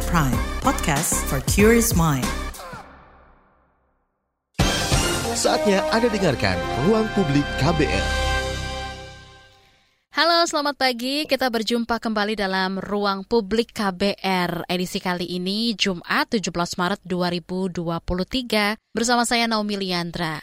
KBR Prime, podcast for curious mind. Saatnya Anda dengarkan Ruang Publik KBR. Halo, selamat pagi. Kita berjumpa kembali dalam Ruang Publik KBR. Edisi kali ini Jumat 17 Maret 2023 bersama saya Naomi Liandra.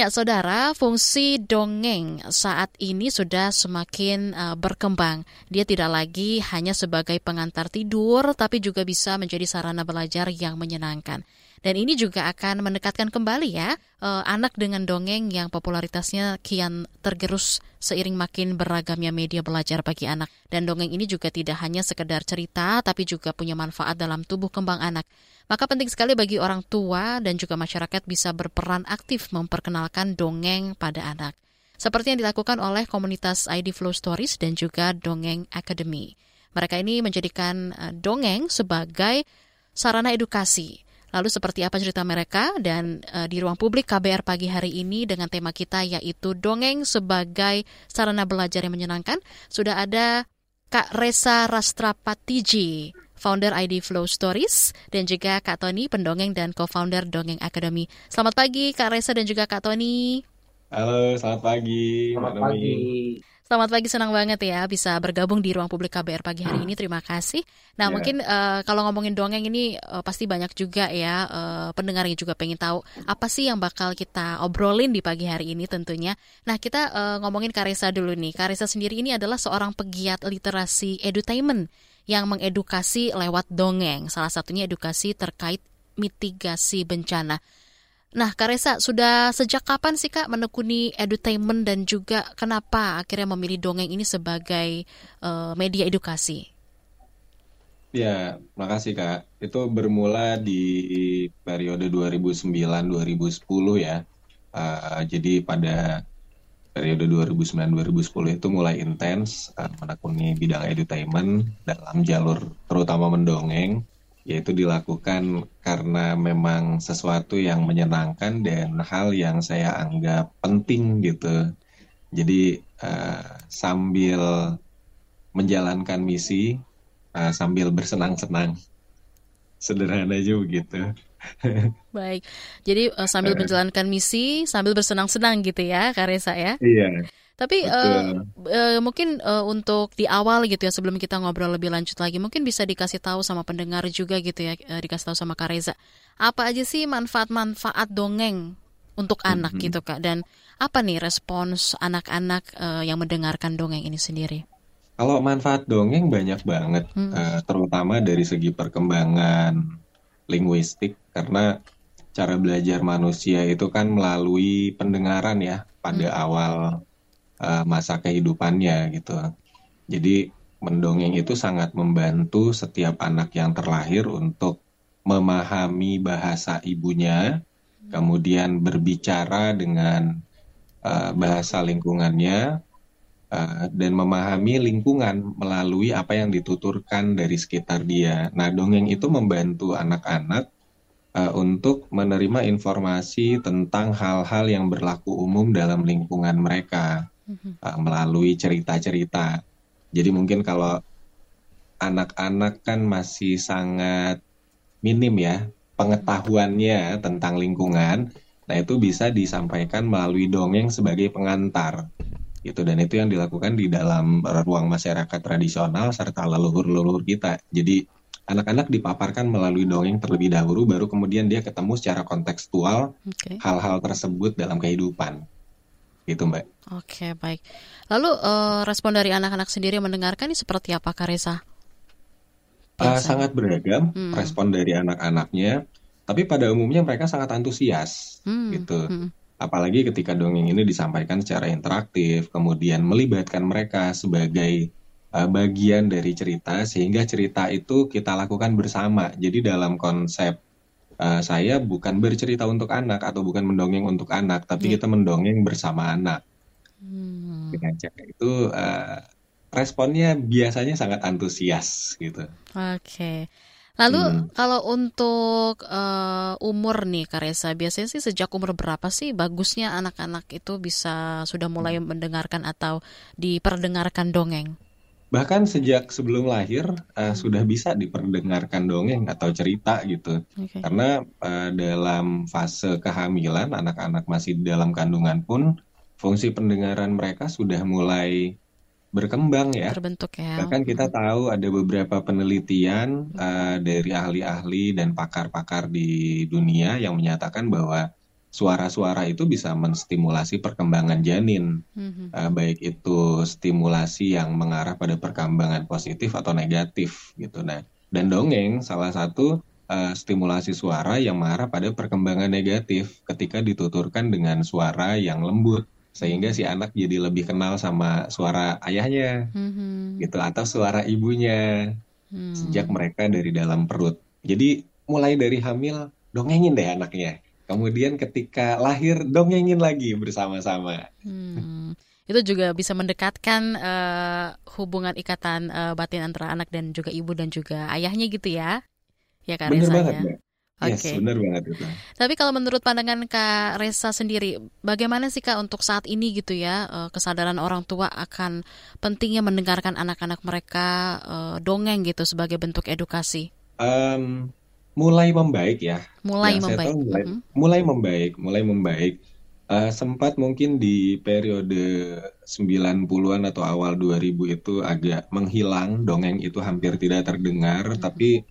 Ya, saudara, fungsi dongeng saat ini sudah semakin uh, berkembang. Dia tidak lagi hanya sebagai pengantar tidur, tapi juga bisa menjadi sarana belajar yang menyenangkan. Dan ini juga akan mendekatkan kembali ya uh, anak dengan dongeng yang popularitasnya kian tergerus seiring makin beragamnya media belajar bagi anak. Dan dongeng ini juga tidak hanya sekedar cerita, tapi juga punya manfaat dalam tubuh kembang anak. Maka penting sekali bagi orang tua dan juga masyarakat bisa berperan aktif memperkenalkan dongeng pada anak. Seperti yang dilakukan oleh komunitas ID Flow Stories dan juga Dongeng Academy. Mereka ini menjadikan uh, dongeng sebagai sarana edukasi Lalu seperti apa cerita mereka dan uh, di ruang publik KBR pagi hari ini dengan tema kita yaitu dongeng sebagai sarana belajar yang menyenangkan. Sudah ada Kak Resa Rastrapatiji, founder ID Flow Stories dan juga Kak Tony, pendongeng dan co-founder Dongeng Academy. Selamat pagi Kak Resa dan juga Kak Tony. Halo, selamat pagi. Selamat pagi. Selamat pagi, senang banget ya bisa bergabung di ruang publik KBR pagi hari ini. Terima kasih. Nah, yeah. mungkin uh, kalau ngomongin dongeng ini uh, pasti banyak juga ya uh, pendengar yang juga pengen tahu apa sih yang bakal kita obrolin di pagi hari ini tentunya. Nah, kita uh, ngomongin Karesa dulu nih. Karesa sendiri ini adalah seorang pegiat literasi edutainment yang mengedukasi lewat dongeng. Salah satunya edukasi terkait mitigasi bencana. Nah, Kak Resa, sudah sejak kapan sih Kak menekuni edutainment dan juga kenapa akhirnya memilih dongeng ini sebagai uh, media edukasi? Ya, makasih Kak. Itu bermula di periode 2009-2010 ya. Uh, jadi pada periode 2009-2010 itu mulai intens uh, menekuni bidang edutainment dalam jalur terutama mendongeng yaitu dilakukan karena memang sesuatu yang menyenangkan dan hal yang saya anggap penting gitu. Jadi uh, sambil menjalankan misi uh, sambil bersenang-senang, sederhana aja begitu. Baik, jadi uh, sambil menjalankan misi sambil bersenang-senang gitu ya, Karesa ya? Iya. Tapi uh, uh, mungkin uh, untuk di awal gitu ya sebelum kita ngobrol lebih lanjut lagi mungkin bisa dikasih tahu sama pendengar juga gitu ya uh, dikasih tahu sama Kareza apa aja sih manfaat-manfaat dongeng untuk anak mm-hmm. gitu kak dan apa nih respons anak-anak uh, yang mendengarkan dongeng ini sendiri? Kalau manfaat dongeng banyak banget hmm. uh, terutama dari segi perkembangan linguistik karena cara belajar manusia itu kan melalui pendengaran ya pada hmm. awal uh, masa kehidupannya gitu. Jadi mendongeng itu sangat membantu setiap anak yang terlahir untuk memahami bahasa ibunya, kemudian berbicara dengan uh, bahasa lingkungannya, uh, dan memahami lingkungan melalui apa yang dituturkan dari sekitar dia. Nah, dongeng itu membantu anak-anak uh, untuk menerima informasi tentang hal-hal yang berlaku umum dalam lingkungan mereka uh, melalui cerita-cerita. Jadi mungkin kalau anak-anak kan masih sangat minim ya pengetahuannya tentang lingkungan. Nah, itu bisa disampaikan melalui dongeng sebagai pengantar. Itu dan itu yang dilakukan di dalam ruang masyarakat tradisional serta leluhur-leluhur kita. Jadi anak-anak dipaparkan melalui dongeng terlebih dahulu baru kemudian dia ketemu secara kontekstual hal-hal okay. tersebut dalam kehidupan gitu mbak. Oke baik. Lalu uh, respon dari anak-anak sendiri mendengarkan ini seperti apa Karesa? Uh, sangat beragam hmm. respon dari anak-anaknya, tapi pada umumnya mereka sangat antusias hmm. gitu. Hmm. Apalagi ketika dongeng ini disampaikan secara interaktif, kemudian melibatkan mereka sebagai uh, bagian dari cerita, sehingga cerita itu kita lakukan bersama. Jadi dalam konsep uh, saya bukan bercerita untuk anak atau bukan mendongeng untuk anak, tapi yeah. kita mendongeng bersama anak. Hmm. Dengan cara itu uh, responnya biasanya sangat antusias gitu. Oke. Okay. Lalu hmm. kalau untuk uh, umur nih Karesa, biasanya sih sejak umur berapa sih bagusnya anak-anak itu bisa sudah mulai hmm. mendengarkan atau diperdengarkan dongeng? Bahkan sejak sebelum lahir uh, sudah bisa diperdengarkan dongeng atau cerita gitu. Okay. karena uh, dalam fase kehamilan anak-anak masih dalam kandungan pun fungsi pendengaran mereka sudah mulai berkembang ya. Terbentuk ya. Bahkan kita tahu ada beberapa penelitian uh, dari ahli-ahli dan pakar-pakar di dunia yang menyatakan bahwa suara-suara itu bisa menstimulasi perkembangan janin, mm-hmm. uh, baik itu stimulasi yang mengarah pada perkembangan positif atau negatif gitu. Nah, dan dongeng salah satu uh, stimulasi suara yang mengarah pada perkembangan negatif ketika dituturkan dengan suara yang lembut sehingga si anak jadi lebih kenal sama suara ayahnya mm-hmm. gitu atau suara ibunya mm. sejak mereka dari dalam perut. Jadi mulai dari hamil dongengin deh anaknya Kemudian ketika lahir dongengin lagi bersama-sama. Hmm, itu juga bisa mendekatkan uh, hubungan ikatan uh, batin antara anak dan juga ibu dan juga ayahnya gitu ya. Ya Kak Bener Resa banget, ya. Oke. Okay. Yes, benar banget itu. Tapi kalau menurut pandangan Kak Resa sendiri, bagaimana sih Kak untuk saat ini gitu ya uh, kesadaran orang tua akan pentingnya mendengarkan anak-anak mereka dongeng gitu sebagai bentuk edukasi? Um, mulai membaik ya. Mulai yang membaik. mulai, mm -hmm. mulai membaik, mulai membaik. Uh, sempat mungkin di periode 90-an atau awal 2000 itu agak menghilang, dongeng itu hampir tidak terdengar, mm -hmm. tapi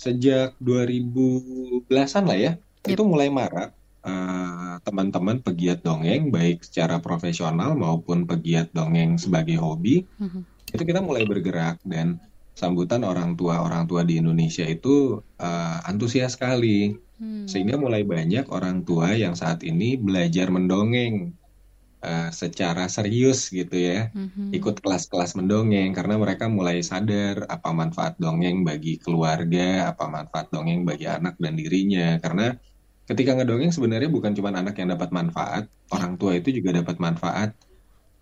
sejak 2010-an lah ya, yep. itu mulai marak uh, teman-teman pegiat dongeng baik secara profesional maupun pegiat dongeng sebagai hobi. Mm -hmm. Itu kita mulai bergerak dan sambutan orang tua orang tua di Indonesia itu uh, antusias sekali hmm. sehingga mulai banyak orang tua yang saat ini belajar mendongeng uh, secara serius gitu ya hmm. ikut kelas-kelas mendongeng karena mereka mulai sadar apa manfaat dongeng bagi keluarga apa manfaat dongeng bagi anak dan dirinya karena ketika ngedongeng sebenarnya bukan cuma anak yang dapat manfaat orang tua itu juga dapat manfaat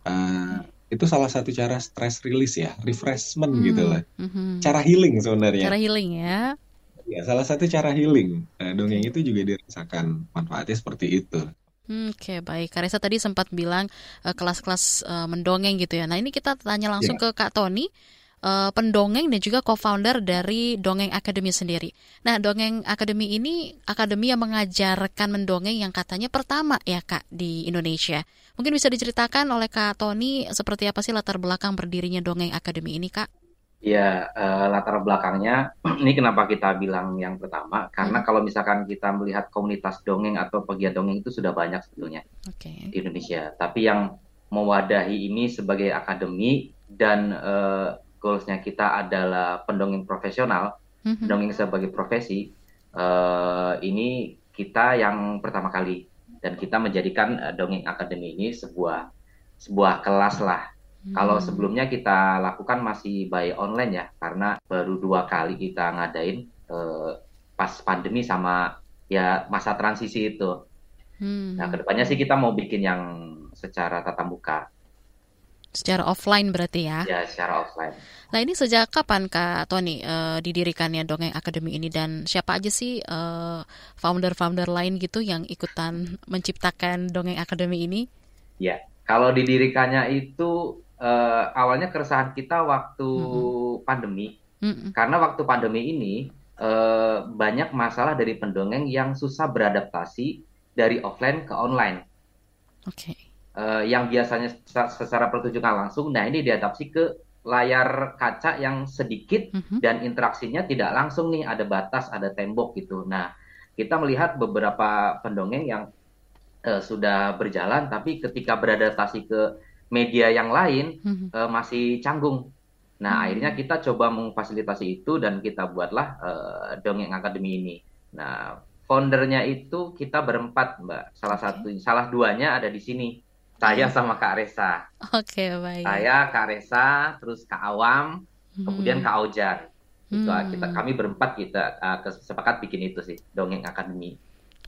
uh, itu salah satu cara stress release ya, refreshment hmm. gitu lah. Hmm. Cara healing sebenarnya. Cara healing ya. Ya, salah satu cara healing. Nah, dongeng itu juga dirasakan manfaatnya seperti itu. Hmm, Oke, okay, baik. Karesa tadi sempat bilang eh, kelas-kelas uh, uh, mendongeng gitu ya. Nah, ini kita tanya langsung yeah. ke Kak Tony uh, pendongeng dan juga co-founder dari Dongeng Academy sendiri. Nah, Dongeng Academy ini akademi yang mengajarkan mendongeng yang katanya pertama ya Kak di Indonesia. Mungkin bisa diceritakan oleh Kak Tony seperti apa sih latar belakang berdirinya Dongeng Academy ini Kak? Ya, uh, latar belakangnya ini kenapa kita bilang yang pertama karena hmm. kalau misalkan kita melihat komunitas dongeng atau pegiat dongeng itu sudah banyak sebetulnya okay. di Indonesia. Tapi yang mewadahi ini sebagai akademi dan uh, goalsnya kita adalah pendongeng profesional, mm-hmm. pendongeng sebagai profesi, uh, ini kita yang pertama kali dan kita menjadikan uh, dongeng akademi ini sebuah sebuah kelas lah. Mm-hmm. Kalau sebelumnya kita lakukan masih by online ya, karena baru dua kali kita ngadain uh, pas pandemi sama ya masa transisi itu. Mm-hmm. Nah ke depannya sih kita mau bikin yang secara tatap muka. Secara offline berarti ya? Ya, secara offline. Nah ini sejak kapan Kak Tony uh, didirikannya Dongeng Akademi ini dan siapa aja sih uh, founder-founder lain gitu yang ikutan menciptakan Dongeng Akademi ini? Ya, kalau didirikannya itu uh, awalnya keresahan kita waktu mm -hmm. pandemi. Mm -hmm. Karena waktu pandemi ini uh, banyak masalah dari pendongeng yang susah beradaptasi dari offline ke online. Oke. Okay uh, yang biasanya secara pertunjukan langsung, nah ini diadaptasi ke layar kaca yang sedikit mm-hmm. dan interaksinya tidak langsung nih, ada batas, ada tembok gitu. Nah, kita melihat beberapa pendongeng yang uh, sudah berjalan, tapi ketika beradaptasi ke media yang lain mm-hmm. uh, masih canggung. Nah, mm-hmm. akhirnya kita coba memfasilitasi itu dan kita buatlah uh, dongeng akademi ini. Nah, foundernya itu kita berempat, Mbak. Salah satu, salah duanya ada di sini. Saya sama Kak Resa. Oke, okay, baik. Saya, Kak Resa, terus Kak Awam, hmm. kemudian Kak Ojan. Itu hmm. kita kami berempat kita uh, sepakat bikin itu sih, Dongeng Akademi.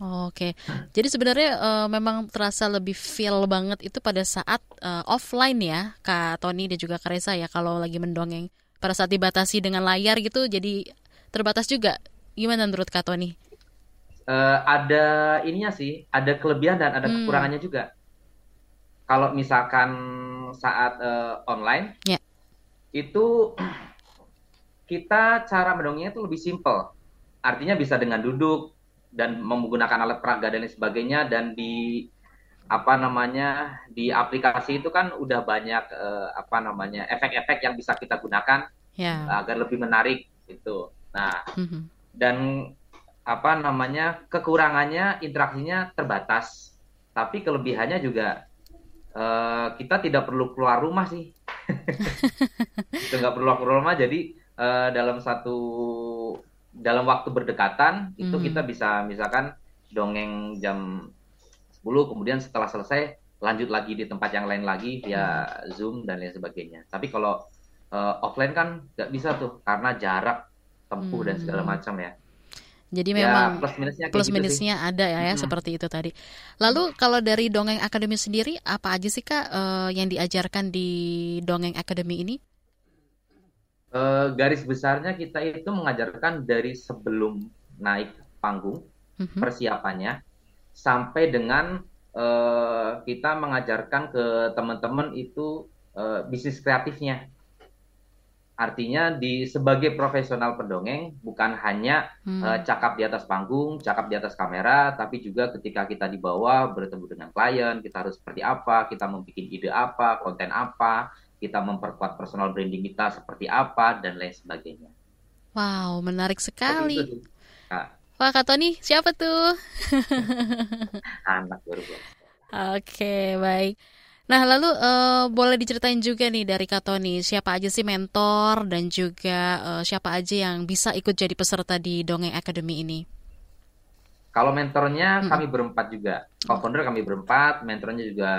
Oke, okay. jadi sebenarnya uh, memang terasa lebih feel banget itu pada saat uh, offline ya, Kak Tony dan juga Kak Resa ya, kalau lagi mendongeng. Pada saat dibatasi dengan layar gitu, jadi terbatas juga. Gimana menurut Kak Tony? Uh, ada ininya sih, ada kelebihan dan ada hmm. kekurangannya juga kalau misalkan saat uh, online, yeah. itu kita cara mendongengnya itu lebih simple. Artinya bisa dengan duduk dan menggunakan alat peraga dan lain sebagainya dan di apa namanya di aplikasi itu kan udah banyak uh, apa namanya efek-efek yang bisa kita gunakan yeah. agar lebih menarik itu. Nah, mm-hmm. dan apa namanya kekurangannya interaksinya terbatas, tapi kelebihannya juga uh, kita tidak perlu keluar rumah sih. kita nggak perlu keluar rumah, jadi uh, dalam satu dalam waktu berdekatan mm-hmm. itu kita bisa misalkan dongeng jam 10 kemudian setelah selesai lanjut lagi di tempat yang lain lagi via Zoom dan lain sebagainya. Tapi kalau uh, offline kan nggak bisa tuh karena jarak tempuh hmm. dan segala hmm. macam ya. Jadi ya, memang plus minusnya, plus gitu minusnya sih. ada ya, ya hmm. seperti itu tadi. Lalu kalau dari dongeng akademi sendiri apa aja sih kak uh, yang diajarkan di dongeng akademi ini? Uh, garis besarnya kita itu mengajarkan dari sebelum naik panggung hmm. persiapannya sampai dengan uh, kita mengajarkan ke teman-teman itu uh, bisnis kreatifnya. Artinya di sebagai profesional pendongeng bukan hanya hmm. uh, cakap di atas panggung, cakap di atas kamera, tapi juga ketika kita di bawah bertemu dengan klien, kita harus seperti apa, kita membuat ide apa, konten apa, kita memperkuat personal branding kita seperti apa dan lain sebagainya. Wow, menarik sekali. Wah, Kak Tony, siapa tuh? Anak baru Oke, baik. Nah, lalu uh, boleh diceritain juga nih dari Kak Tony, siapa aja sih mentor dan juga uh, siapa aja yang bisa ikut jadi peserta di Dongeng Academy ini? Kalau mentornya hmm. kami berempat juga, co-founder kami berempat, mentornya juga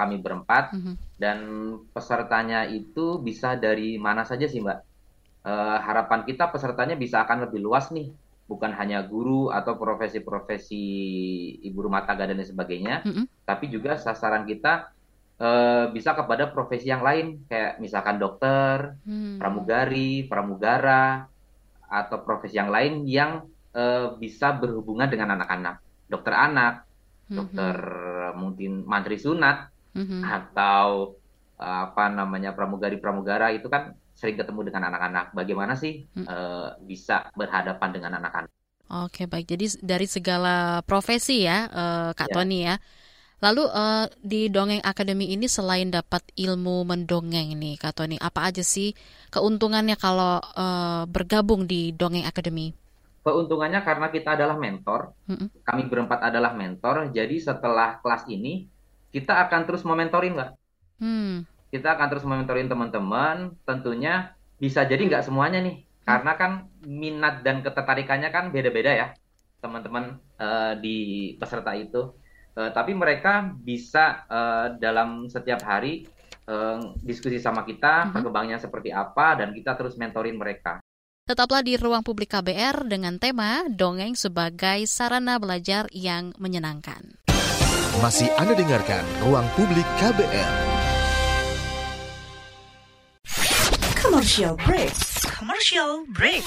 kami berempat, hmm. dan pesertanya itu bisa dari mana saja sih Mbak. Uh, harapan kita pesertanya bisa akan lebih luas nih bukan hanya guru atau profesi-profesi ibu rumah tangga dan sebagainya, mm -hmm. tapi juga sasaran kita uh, bisa kepada profesi yang lain kayak misalkan dokter, mm. pramugari, pramugara atau profesi yang lain yang uh, bisa berhubungan dengan anak-anak, dokter anak, mm -hmm. dokter mungkin mantri sunat mm -hmm. atau uh, apa namanya pramugari-pramugara itu kan sering ketemu dengan anak-anak. Bagaimana sih hmm. uh, bisa berhadapan dengan anak-anak? Oke baik, jadi dari segala profesi ya uh, Kak ya. Tony ya. Lalu uh, di Dongeng Akademi ini selain dapat ilmu mendongeng nih Kak Tony, apa aja sih keuntungannya kalau uh, bergabung di Dongeng Akademi? Keuntungannya karena kita adalah mentor, -hmm. kami berempat adalah mentor, jadi setelah kelas ini kita akan terus mementorin Mbak. Hmm. Kita akan terus mementorin teman-teman. Tentunya bisa jadi nggak semuanya nih. Karena kan minat dan ketertarikannya kan beda-beda ya teman-teman uh, di peserta itu uh, tapi mereka bisa uh, dalam setiap hari uh, diskusi sama kita uh-huh. perkembangannya seperti apa dan kita terus mentorin mereka Tetaplah di ruang publik KBR dengan tema Dongeng sebagai sarana belajar yang menyenangkan. Masih Anda dengarkan Ruang Publik KBR. Commercial break. Commercial break.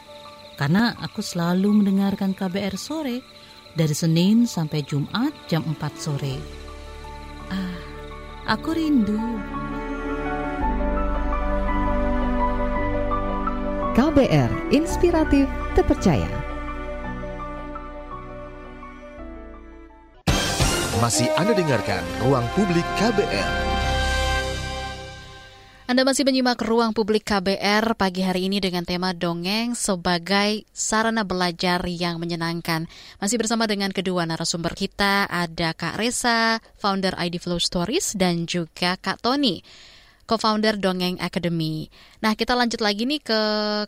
Karena aku selalu mendengarkan KBR sore dari Senin sampai Jumat jam 4 sore. Ah, aku rindu. KBR Inspiratif Terpercaya. Masih Anda dengarkan Ruang Publik KBR. Anda masih menyimak ruang publik KBR pagi hari ini dengan tema dongeng sebagai sarana belajar yang menyenangkan. Masih bersama dengan kedua narasumber kita, ada Kak Resa, founder ID Flow Stories, dan juga Kak Tony, co-founder Dongeng Academy. Nah, kita lanjut lagi nih ke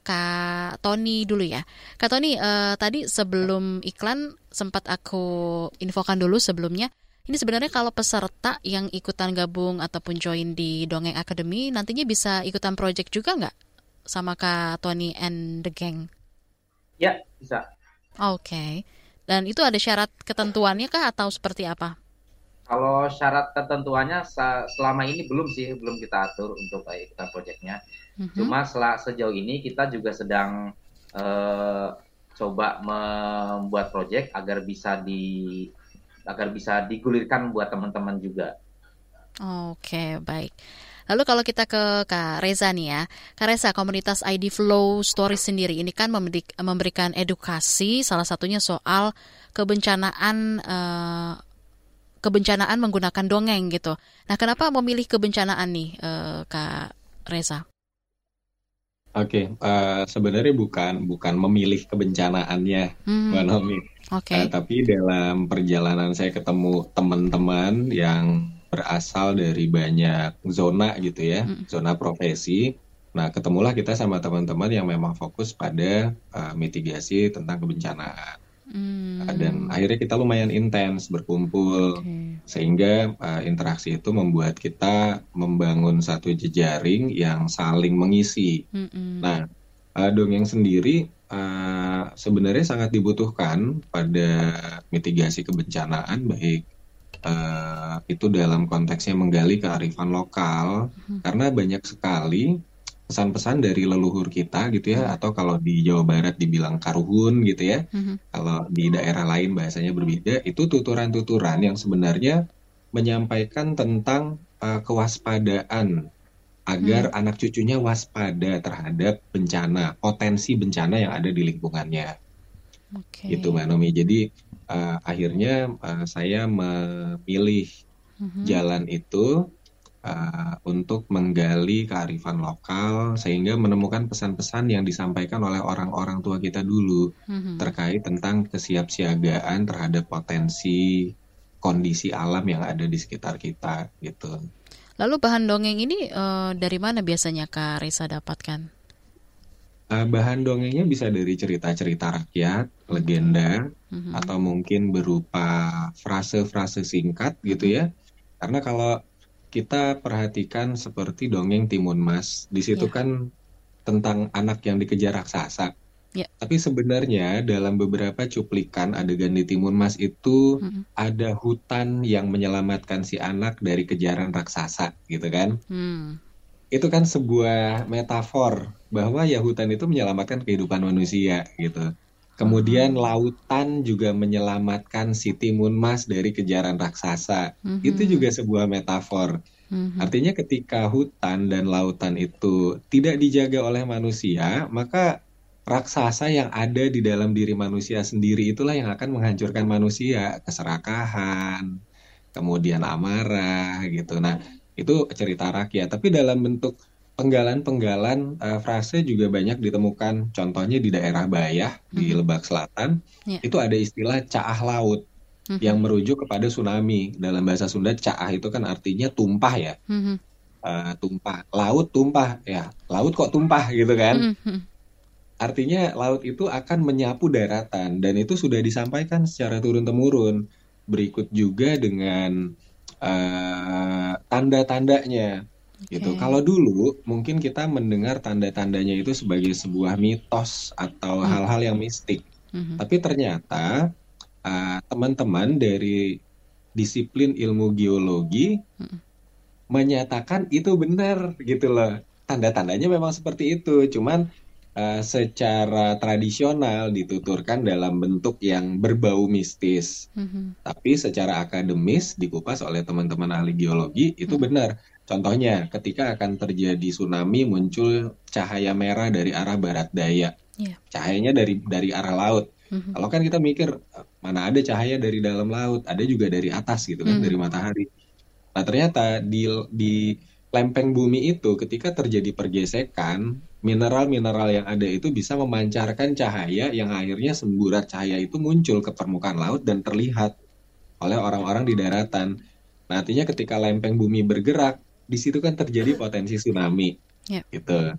Kak Tony dulu ya. Kak Tony, uh, tadi sebelum iklan sempat aku infokan dulu sebelumnya. Ini sebenarnya kalau peserta yang ikutan gabung ataupun join di Dongeng Academy nantinya bisa ikutan project juga nggak sama Kak Tony and the gang? Ya, bisa. Oke. Okay. Dan itu ada syarat ketentuannya kah atau seperti apa? Kalau syarat ketentuannya selama ini belum sih, belum kita atur untuk ikutan proyeknya. Mm-hmm. Cuma setelah sejauh ini kita juga sedang uh, coba membuat proyek agar bisa di agar bisa digulirkan buat teman-teman juga. Oke, baik. Lalu kalau kita ke Kak Reza nih ya, Kak Reza, komunitas ID Flow Story sendiri ini kan memberikan edukasi, salah satunya soal kebencanaan uh, kebencanaan menggunakan dongeng gitu. Nah, kenapa memilih kebencanaan nih, uh, Kak Reza? Oke, okay, uh, sebenarnya bukan bukan memilih kebencanaannya, hmm. Mbak Nomi. Oke. Okay. Uh, tapi dalam perjalanan saya ketemu teman-teman yang berasal dari banyak zona gitu ya, hmm. zona profesi. Nah, ketemulah kita sama teman-teman yang memang fokus pada uh, mitigasi tentang kebencanaan. Hmm. Dan akhirnya kita lumayan intens berkumpul, okay. sehingga uh, interaksi itu membuat kita membangun satu jejaring yang saling mengisi. Hmm. Nah, uh, dongeng sendiri uh, sebenarnya sangat dibutuhkan pada mitigasi kebencanaan, baik uh, itu dalam konteksnya menggali kearifan lokal, hmm. karena banyak sekali pesan-pesan dari leluhur kita gitu ya atau kalau di Jawa Barat dibilang karuhun gitu ya mm-hmm. kalau di daerah lain bahasanya berbeda itu tuturan-tuturan yang sebenarnya menyampaikan tentang uh, kewaspadaan agar hmm. anak cucunya waspada terhadap bencana potensi bencana yang ada di lingkungannya okay. gitu Mbak Nomi jadi uh, akhirnya uh, saya memilih hmm. jalan itu uh, untuk menggali kearifan lokal sehingga menemukan pesan-pesan yang disampaikan oleh orang-orang tua kita dulu mm-hmm. terkait tentang kesiapsiagaan terhadap potensi kondisi alam yang ada di sekitar kita gitu. Lalu bahan dongeng ini uh, dari mana biasanya Kak Risa dapatkan? Uh, bahan dongengnya bisa dari cerita-cerita rakyat, legenda, mm-hmm. atau mungkin berupa frase-frase singkat gitu ya. Karena kalau kita perhatikan seperti dongeng Timun Mas. Di situ yeah. kan tentang anak yang dikejar raksasa. Yeah. Tapi sebenarnya dalam beberapa cuplikan adegan di Timun Mas itu mm ada hutan yang menyelamatkan si anak dari kejaran raksasa, gitu kan? Mm. Itu kan sebuah metafor bahwa ya hutan itu menyelamatkan kehidupan manusia, gitu. Kemudian lautan juga menyelamatkan si timun mas dari kejaran raksasa. Uh-huh. Itu juga sebuah metafor. Uh-huh. Artinya ketika hutan dan lautan itu tidak dijaga oleh manusia, maka raksasa yang ada di dalam diri manusia sendiri itulah yang akan menghancurkan manusia, keserakahan, kemudian amarah gitu. Nah, itu cerita rakyat, tapi dalam bentuk penggalan-penggalan uh, frase juga banyak ditemukan. Contohnya di daerah Bayah hmm. di Lebak Selatan yeah. itu ada istilah caah laut hmm. yang merujuk kepada tsunami. Dalam bahasa Sunda caah itu kan artinya tumpah ya. Hmm. Uh, tumpah, laut tumpah ya, laut kok tumpah gitu kan. Hmm. Artinya laut itu akan menyapu daratan dan itu sudah disampaikan secara turun temurun. Berikut juga dengan uh, tanda-tandanya gitu. Kalau dulu mungkin kita mendengar tanda-tandanya itu sebagai sebuah mitos atau hmm. hal-hal hmm. yang mistik. Hmm. Tapi ternyata uh, teman-teman dari disiplin ilmu geologi hmm. menyatakan itu benar gitu loh. Tanda-tandanya memang seperti itu. Cuman uh, secara tradisional dituturkan dalam bentuk yang berbau mistis. Hmm. Tapi secara akademis dikupas oleh teman-teman ahli geologi itu hmm. benar Contohnya, ketika akan terjadi tsunami muncul cahaya merah dari arah barat daya. Yeah. Cahayanya dari dari arah laut. Mm-hmm. Kalau kan kita mikir mana ada cahaya dari dalam laut, ada juga dari atas gitu kan, mm-hmm. dari matahari. Nah, ternyata di di lempeng bumi itu ketika terjadi pergesekan, mineral-mineral yang ada itu bisa memancarkan cahaya yang akhirnya semburat cahaya itu muncul ke permukaan laut dan terlihat oleh orang-orang di daratan. Nah, artinya ketika lempeng bumi bergerak, di situ kan terjadi potensi tsunami, yeah. gitu.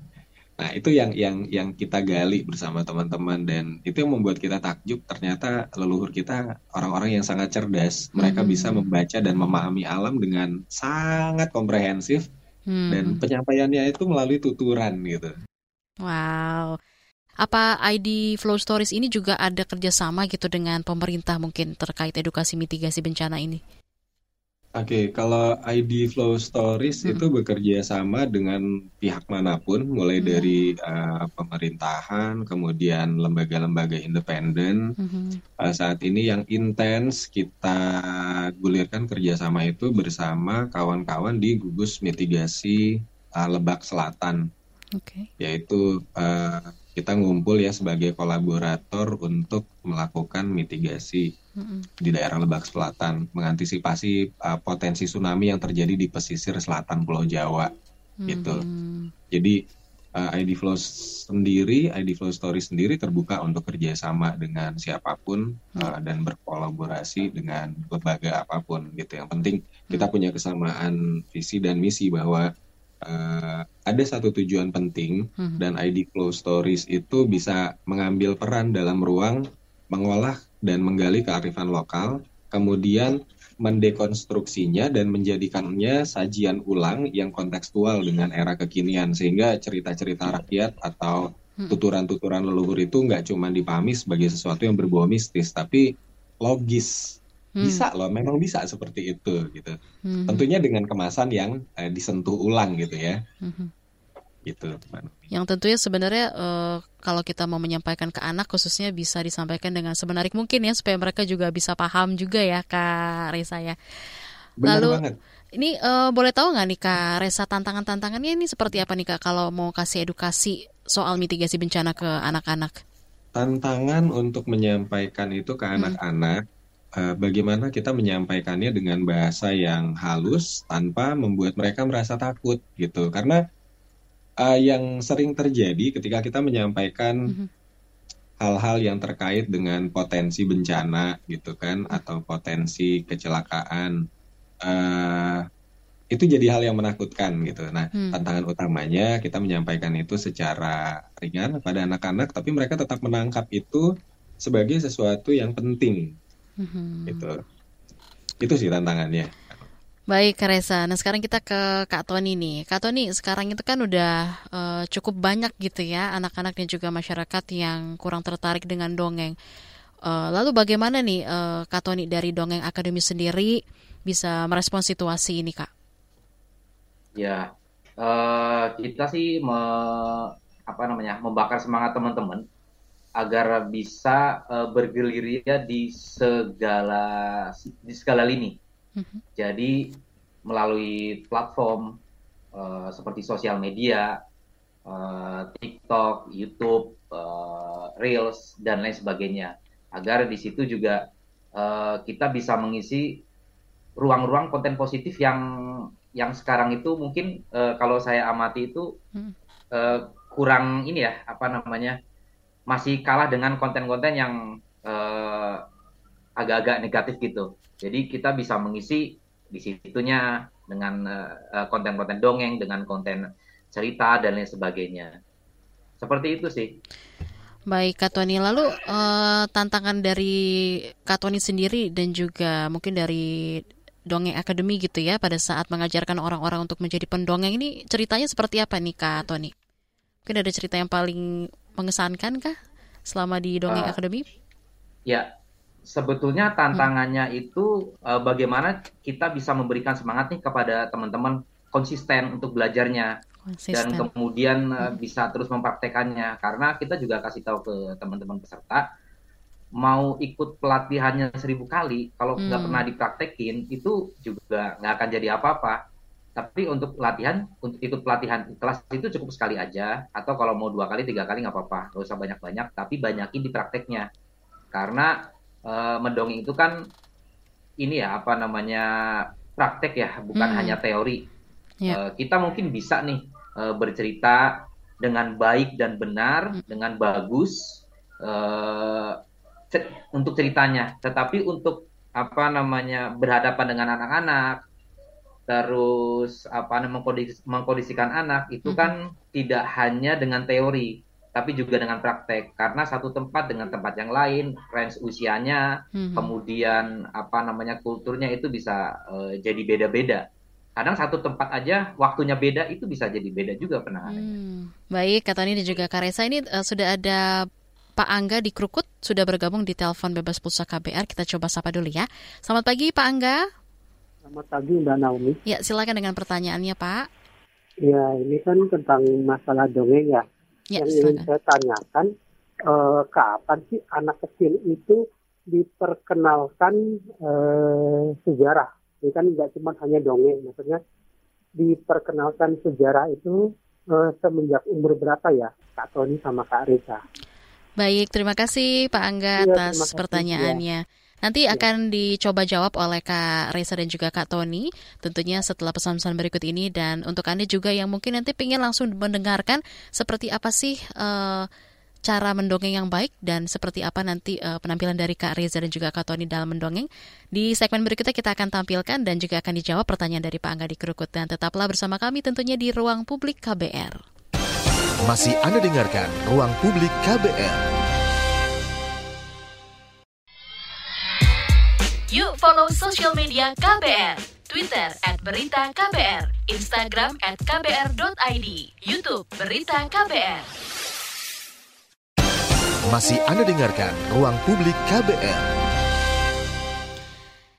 Nah, itu yang yang yang kita gali bersama teman-teman dan itu yang membuat kita takjub ternyata leluhur kita orang-orang yang sangat cerdas. Mereka hmm. bisa membaca dan memahami alam dengan sangat komprehensif hmm. dan penyampaiannya itu melalui tuturan gitu. Wow. Apa ID Flow Stories ini juga ada kerjasama gitu dengan pemerintah mungkin terkait edukasi mitigasi bencana ini? Oke, okay, kalau ID Flow Stories hmm. itu bekerja sama dengan pihak mana pun, mulai hmm. dari uh, pemerintahan, kemudian lembaga-lembaga independen. Hmm. Uh, saat ini yang intens kita gulirkan kerjasama itu bersama kawan-kawan di gugus mitigasi uh, Lebak Selatan, okay. yaitu uh, kita ngumpul ya sebagai kolaborator untuk melakukan mitigasi di daerah Lebak Selatan mengantisipasi uh, potensi tsunami yang terjadi di pesisir selatan Pulau Jawa mm-hmm. gitu. Jadi uh, ID Flow sendiri, ID Flow Story sendiri terbuka untuk kerjasama dengan siapa pun mm. uh, dan berkolaborasi dengan lembaga apa pun gitu. Yang penting kita punya kesamaan visi dan misi bahwa uh, ada satu tujuan penting hmm. dan ID Flow Stories itu bisa mengambil peran dalam ruang mengolah dan menggali kearifan lokal, kemudian mendekonstruksinya dan menjadikannya sajian ulang yang kontekstual dengan era kekinian sehingga cerita-cerita rakyat atau hmm. tuturan-tuturan leluhur itu nggak cuma dipahami sebagai sesuatu yang berbau mistis tapi logis hmm. bisa loh memang bisa seperti itu gitu hmm. tentunya dengan kemasan yang eh, disentuh ulang gitu ya hmm gitu yang tentunya sebenarnya uh, kalau kita mau menyampaikan ke anak khususnya bisa disampaikan dengan semenarik mungkin ya supaya mereka juga bisa paham juga ya kak Reza ya Benar lalu banget. ini uh, boleh tahu nggak nih kak Reza tantangan-tantangannya ini seperti apa nih kak kalau mau kasih edukasi soal mitigasi bencana ke anak-anak tantangan untuk menyampaikan itu ke hmm. anak-anak hmm bagaimana kita menyampaikannya dengan bahasa yang halus tanpa membuat mereka merasa takut gitu karena uh, yang sering terjadi ketika kita menyampaikan mm-hmm. hal-hal yang terkait dengan potensi bencana gitu kan atau potensi kecelakaan uh, itu jadi hal yang menakutkan gitu. Nah, hmm. tantangan utamanya kita menyampaikan itu secara ringan pada anak-anak, tapi mereka tetap menangkap itu sebagai sesuatu yang penting, hmm. gitu. Itu sih tantangannya. Baik, Kak Reza. Nah, sekarang kita ke Kak Tony nih. Kak Tony, sekarang itu kan udah uh, cukup banyak gitu ya anak-anak dan juga masyarakat yang kurang tertarik dengan dongeng. Uh, lalu bagaimana nih uh, Kak Tony dari Dongeng Akademi sendiri bisa merespon situasi ini, Kak? Ya, uh, kita sih me, apa namanya membakar semangat teman-teman agar bisa uh, bergelirnya di segala di segala lini. Hmm Jadi melalui platform uh, seperti sosial media, uh, TikTok, YouTube, uh, Reels dan lain sebagainya, agar di situ juga uh, kita bisa mengisi ruang-ruang konten positif yang yang sekarang itu mungkin uh, kalau saya amati itu uh, kurang ini ya apa namanya masih kalah dengan konten-konten yang uh, agak-agak negatif gitu. Jadi kita bisa mengisi di situnya dengan uh, konten-konten dongeng, dengan konten cerita dan lain sebagainya. Seperti itu sih. Baik, Kak Tony. Lalu uh, tantangan dari Kak Tony sendiri dan juga mungkin dari Dongeng Akademi gitu ya pada saat mengajarkan orang-orang untuk menjadi pendongeng ini ceritanya seperti apa nih Kak Tony? Mungkin ada cerita yang paling mengesankan kah selama di Dongeng uh, Akademi? Ya, sebetulnya tantangannya hmm. itu uh, bagaimana kita bisa memberikan semangat nih kepada teman-teman konsisten untuk belajarnya konsisten. dan kemudian uh, bisa terus mempraktekannya karena kita juga kasih tahu ke teman-teman peserta mau ikut pelatihannya seribu kali kalau nggak hmm. pernah dipraktekin itu juga nggak akan jadi apa-apa tapi untuk latihan untuk ikut pelatihan kelas itu cukup sekali aja atau kalau mau dua kali tiga kali nggak apa-apa nggak usah banyak-banyak tapi banyakin di prakteknya karena uh, mendongeng itu kan ini ya apa namanya praktek ya, bukan hmm. hanya teori. Yeah. Ya. Uh, kita mungkin bisa nih uh, bercerita dengan baik dan benar, hmm. dengan bagus uh, untuk ceritanya. Tetapi untuk apa namanya berhadapan dengan anak-anak, terus apa namanya mengkondisikan anak itu hmm. kan tidak hanya dengan teori tapi juga dengan praktek karena satu tempat dengan tempat yang lain range usianya hmm. kemudian apa namanya kulturnya itu bisa uh, jadi beda-beda kadang satu tempat aja waktunya beda itu bisa jadi beda juga penanganannya hmm. baik kata ini dan juga Karesa ini uh, sudah ada Pak Angga di Krukut sudah bergabung di telepon bebas pulsa KBR kita coba sapa dulu ya selamat pagi Pak Angga Selamat pagi Mbak Naomi. Ya, silakan dengan pertanyaannya Pak. Ya, ini kan tentang masalah dongeng ya. ya Yang silakan. ingin saya tanyakan, eh, kapan sih anak kecil itu diperkenalkan eh, sejarah? Ini kan nggak cuma hanya dongeng, maksudnya diperkenalkan sejarah itu eh, semenjak umur berapa ya, Kak Tony sama Kak Risa? Baik, terima kasih Pak Angga ya, atas pertanyaannya. Ya. Nanti iya. akan dicoba jawab oleh Kak Reza dan juga Kak Tony tentunya setelah pesan-pesan berikut ini dan untuk Anda juga yang mungkin nanti ingin langsung mendengarkan seperti apa sih uh, cara mendongeng yang baik dan seperti apa nanti uh, penampilan dari Kak Reza dan juga Kak Tony dalam mendongeng. Di segmen berikutnya kita akan tampilkan dan juga akan dijawab pertanyaan dari Pak Angga di Kerukut. Dan tetaplah bersama kami tentunya di Ruang Publik KBR. Masih Anda dengarkan Ruang Publik KBR. Yuk follow social media KBR. Twitter at Berita KBR, Instagram at KBR.id, Youtube Berita KBR. Masih Anda dengarkan Ruang Publik KBR.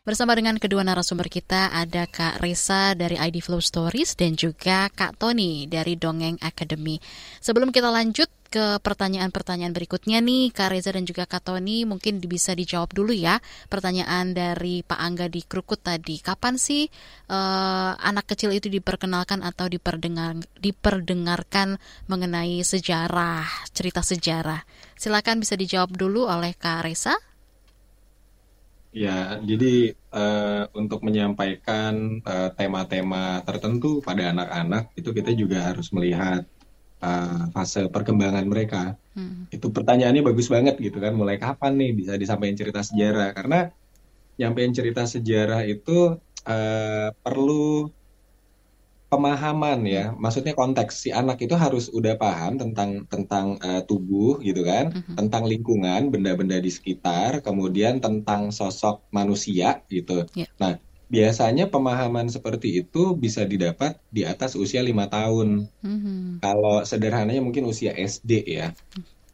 Bersama dengan kedua narasumber kita ada Kak Risa dari ID Flow Stories dan juga Kak Tony dari Dongeng Academy. Sebelum kita lanjut ke pertanyaan-pertanyaan berikutnya nih, Kak Reza dan juga Kak Tony mungkin bisa dijawab dulu ya pertanyaan dari Pak Angga di Krukut tadi. Kapan sih uh, anak kecil itu diperkenalkan atau diperdengar, diperdengarkan mengenai sejarah, cerita sejarah? Silakan bisa dijawab dulu oleh Kak Reza. Ya, jadi uh, untuk menyampaikan eh, tema-tema uh, tertentu pada anak-anak itu kita juga harus melihat uh, fase perkembangan mereka. Hmm. Itu pertanyaannya bagus banget gitu kan, mulai kapan nih bisa disampaikan cerita sejarah? Karena nyampein cerita sejarah itu uh, perlu pemahaman ya, maksudnya konteks si anak itu harus udah paham tentang tentang uh, tubuh gitu kan, uh-huh. tentang lingkungan, benda-benda di sekitar, kemudian tentang sosok manusia gitu. Yeah. Nah, biasanya pemahaman seperti itu bisa didapat di atas usia lima tahun. Uh-huh. Kalau sederhananya mungkin usia SD ya.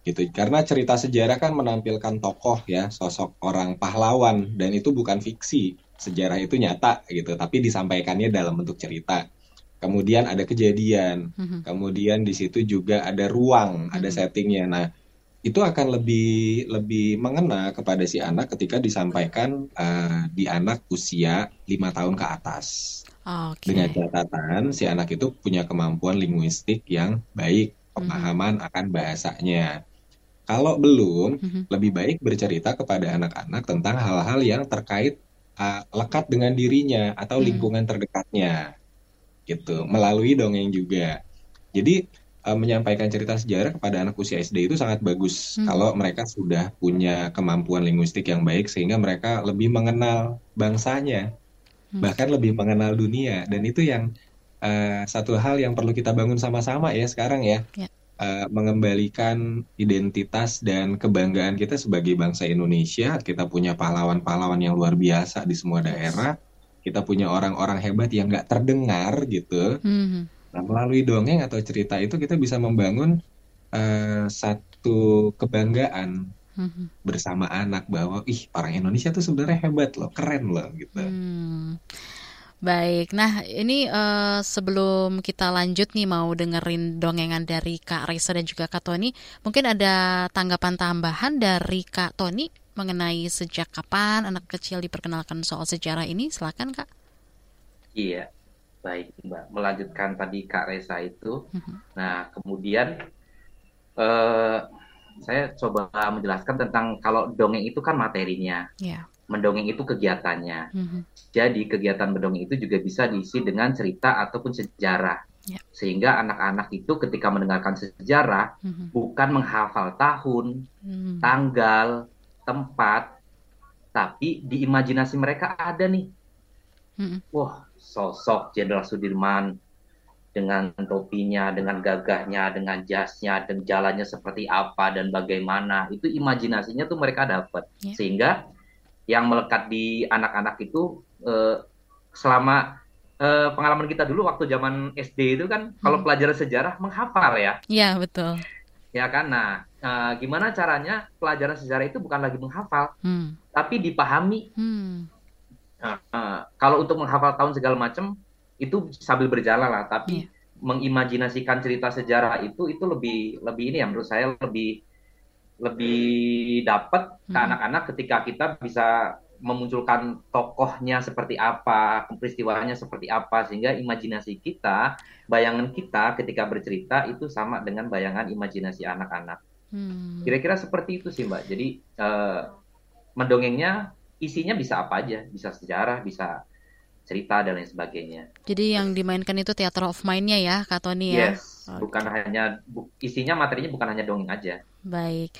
Gitu. Karena cerita sejarah kan menampilkan tokoh ya, sosok orang pahlawan dan itu bukan fiksi. Sejarah itu nyata gitu, tapi disampaikannya dalam bentuk cerita kemudian ada kejadian, mm-hmm. kemudian di situ juga ada ruang, mm-hmm. ada settingnya. Nah, itu akan lebih lebih mengena kepada si anak ketika disampaikan uh, di anak usia lima tahun ke atas. Okay. Dengan catatan si anak itu punya kemampuan linguistik yang baik, pemahaman mm-hmm. akan bahasanya. Kalau belum, mm-hmm. lebih baik bercerita kepada anak-anak tentang hal-hal yang terkait uh, lekat dengan dirinya atau mm. lingkungan terdekatnya gitu melalui dongeng juga. Jadi uh, menyampaikan cerita sejarah kepada anak usia SD itu sangat bagus hmm. kalau mereka sudah punya kemampuan linguistik yang baik sehingga mereka lebih mengenal bangsanya, hmm. bahkan lebih mengenal dunia dan itu yang uh, satu hal yang perlu kita bangun sama-sama ya sekarang ya. ya. Uh, mengembalikan identitas dan kebanggaan kita sebagai bangsa Indonesia. Kita punya pahlawan-pahlawan yang luar biasa di semua daerah kita punya orang-orang hebat yang nggak terdengar gitu. Mm-hmm. Nah, melalui dongeng atau cerita itu kita bisa membangun uh, satu kebanggaan mm-hmm. bersama anak bahwa ih orang Indonesia tuh sebenarnya hebat loh, keren loh gitu. Mm. Baik, nah ini uh, sebelum kita lanjut nih mau dengerin dongengan dari Kak Raisa dan juga Kak Tony, mungkin ada tanggapan tambahan dari Kak Tony mengenai sejak kapan anak kecil diperkenalkan soal sejarah ini? Silakan Kak. Iya, baik Mbak. Melanjutkan tadi Kak Reza itu. Uh-huh. Nah, kemudian uh, saya coba menjelaskan tentang kalau dongeng itu kan materinya. Yeah. Mendongeng itu kegiatannya. Uh-huh. Jadi kegiatan mendongeng itu juga bisa diisi dengan cerita ataupun sejarah. Yeah. Sehingga anak-anak itu ketika mendengarkan sejarah uh-huh. bukan menghafal tahun, uh-huh. tanggal, tempat, tapi di imajinasi mereka ada nih hmm. wah sosok Jenderal Sudirman dengan topinya, dengan gagahnya, dengan jasnya, dan jalannya seperti apa dan bagaimana itu imajinasinya tuh mereka dapat yeah. sehingga yang melekat di anak-anak itu eh, selama eh, pengalaman kita dulu waktu zaman SD itu kan hmm. kalau pelajaran sejarah menghafal ya. Iya betul. Ya kan, nah eh, gimana caranya pelajaran sejarah itu bukan lagi menghafal, hmm. tapi dipahami. Hmm. Nah, eh, kalau untuk menghafal tahun segala macam itu sambil berjalan lah tapi yeah. mengimajinasikan cerita sejarah itu itu lebih lebih ini ya menurut saya lebih lebih dapat ke hmm. anak-anak ketika kita bisa memunculkan tokohnya seperti apa, peristiwanya seperti apa, sehingga imajinasi kita, bayangan kita ketika bercerita itu sama dengan bayangan imajinasi anak-anak. Hmm. Kira-kira seperti itu sih Mbak. Jadi uh, mendongengnya isinya bisa apa aja, bisa sejarah, bisa cerita dan lain sebagainya. Jadi yang dimainkan itu theater of mind-nya ya, Kak Tony ya? Yes, okay. bukan hanya bu, isinya materinya bukan hanya dongeng aja. Baik.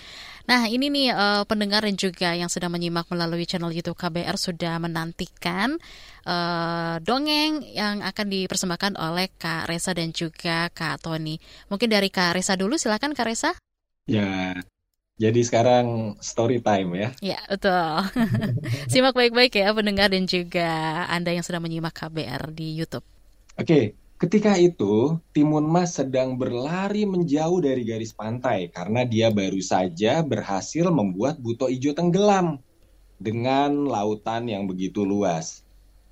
Nah, ini nih uh, pendengar dan juga yang sedang menyimak melalui channel YouTube KBR sudah menantikan uh, dongeng yang akan dipersembahkan oleh Kak Resa dan juga Kak Tony. Mungkin dari Kak Resa dulu, silakan Kak Resa. Ya, jadi sekarang story time ya. Ya, betul. Simak baik-baik ya pendengar dan juga Anda yang sedang menyimak KBR di YouTube. Oke, ketika itu Timun Mas sedang berlari menjauh dari garis pantai karena dia baru saja berhasil membuat Buto Ijo tenggelam dengan lautan yang begitu luas.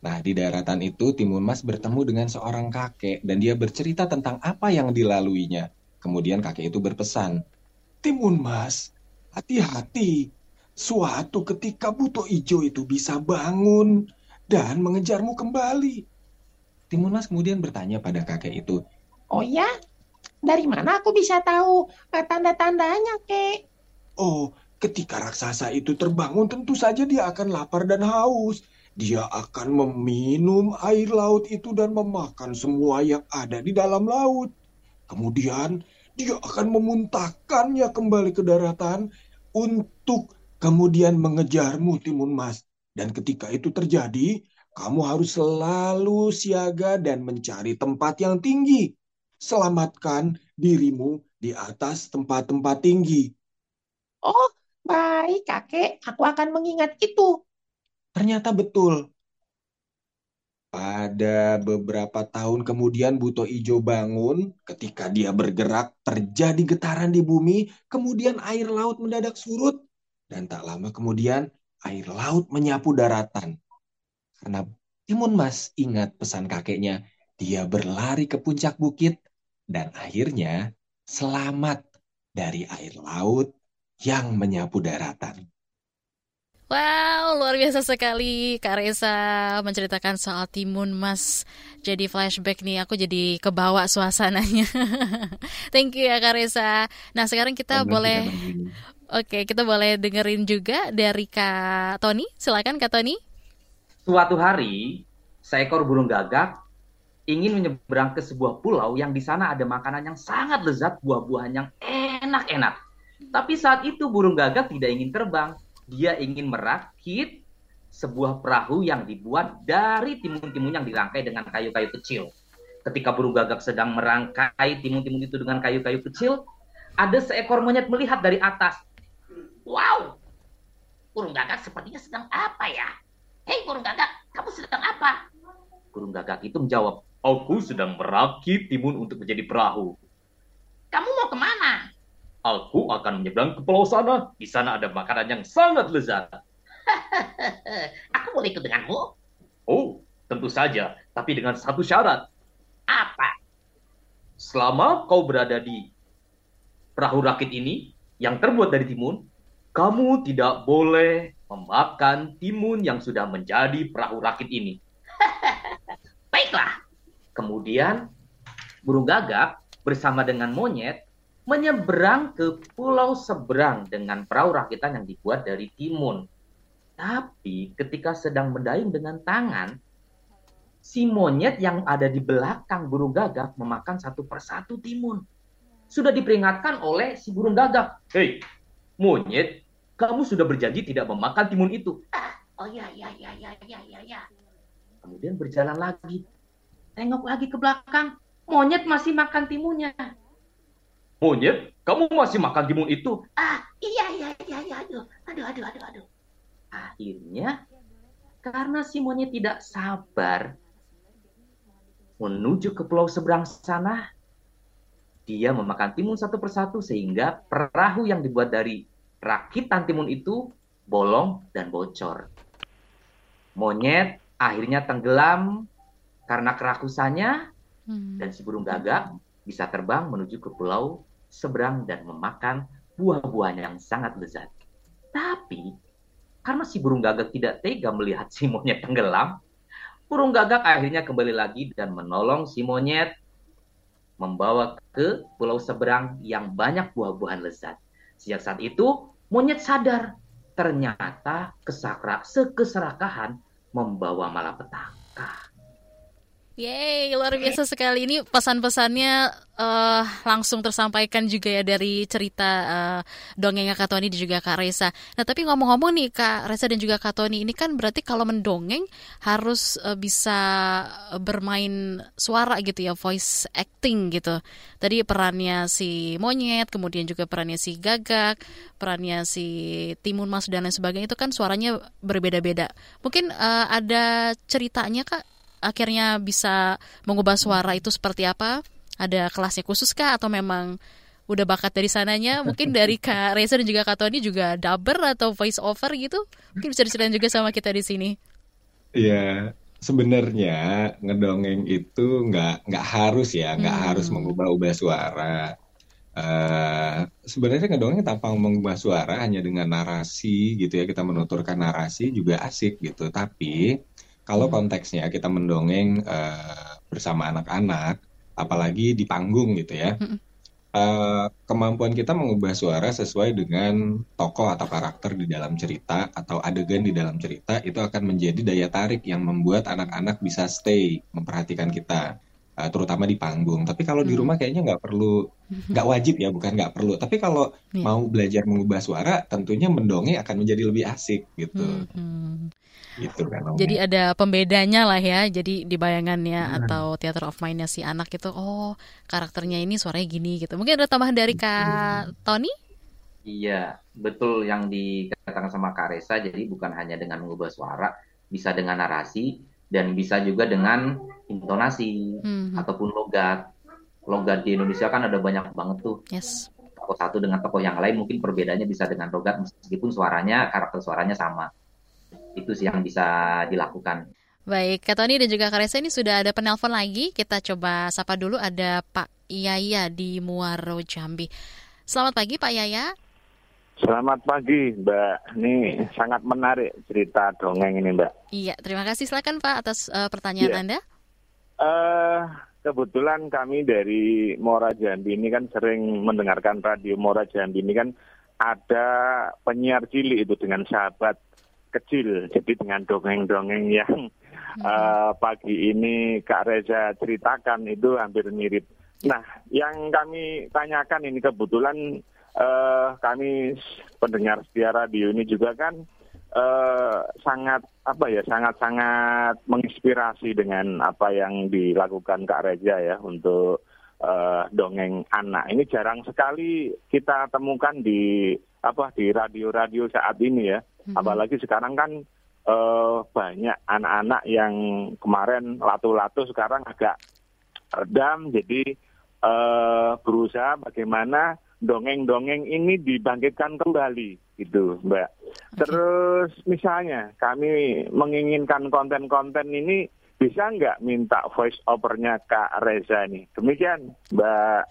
Nah, di daratan itu Timun Mas bertemu dengan seorang kakek dan dia bercerita tentang apa yang dilaluinya. Kemudian kakek itu berpesan, Timun Mas, Hati-hati, suatu ketika Buto Ijo itu bisa bangun dan mengejarmu kembali. Timunas kemudian bertanya pada kakek itu, Oh ya? Dari mana aku bisa tahu tanda-tandanya, kek? Oh, ketika raksasa itu terbangun tentu saja dia akan lapar dan haus. Dia akan meminum air laut itu dan memakan semua yang ada di dalam laut. Kemudian dia akan memuntahkannya kembali ke daratan untuk kemudian mengejarmu Timun Mas. Dan ketika itu terjadi, kamu harus selalu siaga dan mencari tempat yang tinggi. Selamatkan dirimu di atas tempat-tempat tinggi. Oh, baik kakek. Aku akan mengingat itu. Ternyata betul. Pada beberapa tahun kemudian Buto Ijo bangun, ketika dia bergerak terjadi getaran di bumi, kemudian air laut mendadak surut, dan tak lama kemudian air laut menyapu daratan. Karena Timun Mas ingat pesan kakeknya, dia berlari ke puncak bukit dan akhirnya selamat dari air laut yang menyapu daratan. Wow, luar biasa sekali Kak Reza menceritakan soal Timun Mas. Jadi flashback nih, aku jadi kebawa suasananya. Thank you ya Kak Reza. Nah sekarang kita boleh, oke okay, kita boleh dengerin juga dari Kak Tony. Silakan Kak Tony. Suatu hari, seekor burung gagak ingin menyeberang ke sebuah pulau yang di sana ada makanan yang sangat lezat, buah-buahan yang enak-enak. Tapi saat itu burung gagak tidak ingin terbang dia ingin merakit sebuah perahu yang dibuat dari timun-timun yang dirangkai dengan kayu-kayu kecil. Ketika burung gagak sedang merangkai timun-timun itu dengan kayu-kayu kecil, ada seekor monyet melihat dari atas. Wow, burung gagak sepertinya sedang apa ya? Hei burung gagak, kamu sedang apa? Burung gagak itu menjawab, Aku sedang merakit timun untuk menjadi perahu. Kamu mau ke mana? Aku akan menyeberang ke pulau sana. Di sana ada makanan yang sangat lezat. Aku boleh ikut denganmu? Oh, tentu saja. Tapi dengan satu syarat. Apa? Selama kau berada di perahu rakit ini, yang terbuat dari timun, kamu tidak boleh memakan timun yang sudah menjadi perahu rakit ini. Baiklah. Kemudian, burung gagak bersama dengan monyet menyeberang ke pulau seberang dengan perahu rakitan yang dibuat dari timun. Tapi ketika sedang mendayung dengan tangan, si monyet yang ada di belakang burung gagak memakan satu persatu timun. Sudah diperingatkan oleh si burung gagak. Hei, monyet, kamu sudah berjanji tidak memakan timun itu. Ah, oh ya, ya, ya, ya, ya, ya, ya. Kemudian berjalan lagi. Tengok lagi ke belakang. Monyet masih makan timunnya. Monyet, kamu masih makan timun itu? Ah, iya, iya, iya, iya. Aduh, aduh, aduh, aduh, aduh. Akhirnya, karena si monyet tidak sabar menuju ke pulau seberang sana, dia memakan timun satu persatu sehingga perahu yang dibuat dari rakitan timun itu bolong dan bocor. Monyet akhirnya tenggelam karena kerakusannya hmm. dan si burung gagak bisa terbang menuju ke pulau seberang dan memakan buah-buahan yang sangat lezat. Tapi karena si burung gagak tidak tega melihat si monyet tenggelam, burung gagak akhirnya kembali lagi dan menolong si monyet membawa ke pulau seberang yang banyak buah-buahan lezat. Sejak saat itu, monyet sadar ternyata kesakra, sekeserakahan membawa malapetaka. Yeay, luar biasa sekali. Ini pesan-pesannya uh, langsung tersampaikan juga ya dari cerita uh, dongengnya Kak Tony dan juga Kak Reza. Nah, tapi ngomong-ngomong nih Kak Reza dan juga Kak Tony, ini kan berarti kalau mendongeng harus uh, bisa bermain suara gitu ya, voice acting gitu. Tadi perannya si monyet, kemudian juga perannya si gagak, perannya si timun mas dan lain sebagainya itu kan suaranya berbeda-beda. Mungkin uh, ada ceritanya Kak akhirnya bisa mengubah suara itu seperti apa? Ada kelasnya khusus kah atau memang udah bakat dari sananya? Mungkin dari Kak Reza dan juga Kak Tony juga dubber atau voice over gitu? Mungkin bisa diceritain juga sama kita di sini. Iya, sebenarnya ngedongeng itu nggak nggak harus ya, nggak hmm. harus mengubah-ubah suara. Uh, sebenarnya ngedongeng tanpa mengubah suara hanya dengan narasi gitu ya kita menuturkan narasi juga asik gitu tapi kalau hmm. konteksnya kita mendongeng uh, bersama anak-anak, apalagi di panggung gitu ya, uh, kemampuan kita mengubah suara sesuai dengan tokoh atau karakter di dalam cerita atau adegan di dalam cerita itu akan menjadi daya tarik yang membuat anak-anak bisa stay memperhatikan kita uh, terutama di panggung. Tapi kalau hmm. di rumah kayaknya nggak perlu, nggak wajib ya, bukan nggak perlu. Tapi kalau yeah. mau belajar mengubah suara, tentunya mendongeng akan menjadi lebih asik gitu. Hmm. Gitu kan. Jadi ada pembedanya lah ya. Jadi di bayangannya hmm. atau theater of mindnya si anak itu, oh karakternya ini suaranya gini gitu. Mungkin ada tambahan dari Kak hmm. Tony? Iya, betul yang dikatakan sama Kak Resa. Jadi bukan hanya dengan mengubah suara, bisa dengan narasi, dan bisa juga dengan intonasi hmm. ataupun logat. Logat di Indonesia kan ada banyak banget tuh. Yes. Tokoh satu dengan tokoh yang lain mungkin perbedaannya bisa dengan logat meskipun suaranya karakter suaranya sama. Itu sih yang bisa dilakukan. Baik, Kak Tony dan juga Kak Reza ini sudah ada penelpon lagi. Kita coba sapa dulu ada Pak Yaya di Muaro Jambi. Selamat pagi Pak Yaya. Selamat pagi, Mbak. Ini sangat menarik cerita dongeng ini, Mbak. Iya, terima kasih. Silakan Pak atas uh, pertanyaan ya. Anda. Uh, kebetulan kami dari Mora Jambi ini kan sering mendengarkan radio Mora Jambi ini kan ada penyiar cilik itu dengan sahabat kecil. Jadi dengan dongeng-dongeng yang hmm. uh, pagi ini Kak Reza ceritakan itu hampir mirip. Nah, yang kami tanyakan ini kebetulan uh, kami pendengar setia radio ini juga kan uh, sangat apa ya sangat sangat menginspirasi dengan apa yang dilakukan Kak Reja ya untuk uh, dongeng anak ini jarang sekali kita temukan di apa di radio-radio saat ini ya mm-hmm. apalagi sekarang kan uh, banyak anak-anak yang kemarin latu-latu sekarang agak redam jadi uh, berusaha bagaimana dongeng-dongeng ini dibangkitkan kembali gitu Mbak. Terus misalnya kami menginginkan konten-konten ini bisa nggak minta voice overnya Kak Reza nih. Demikian Mbak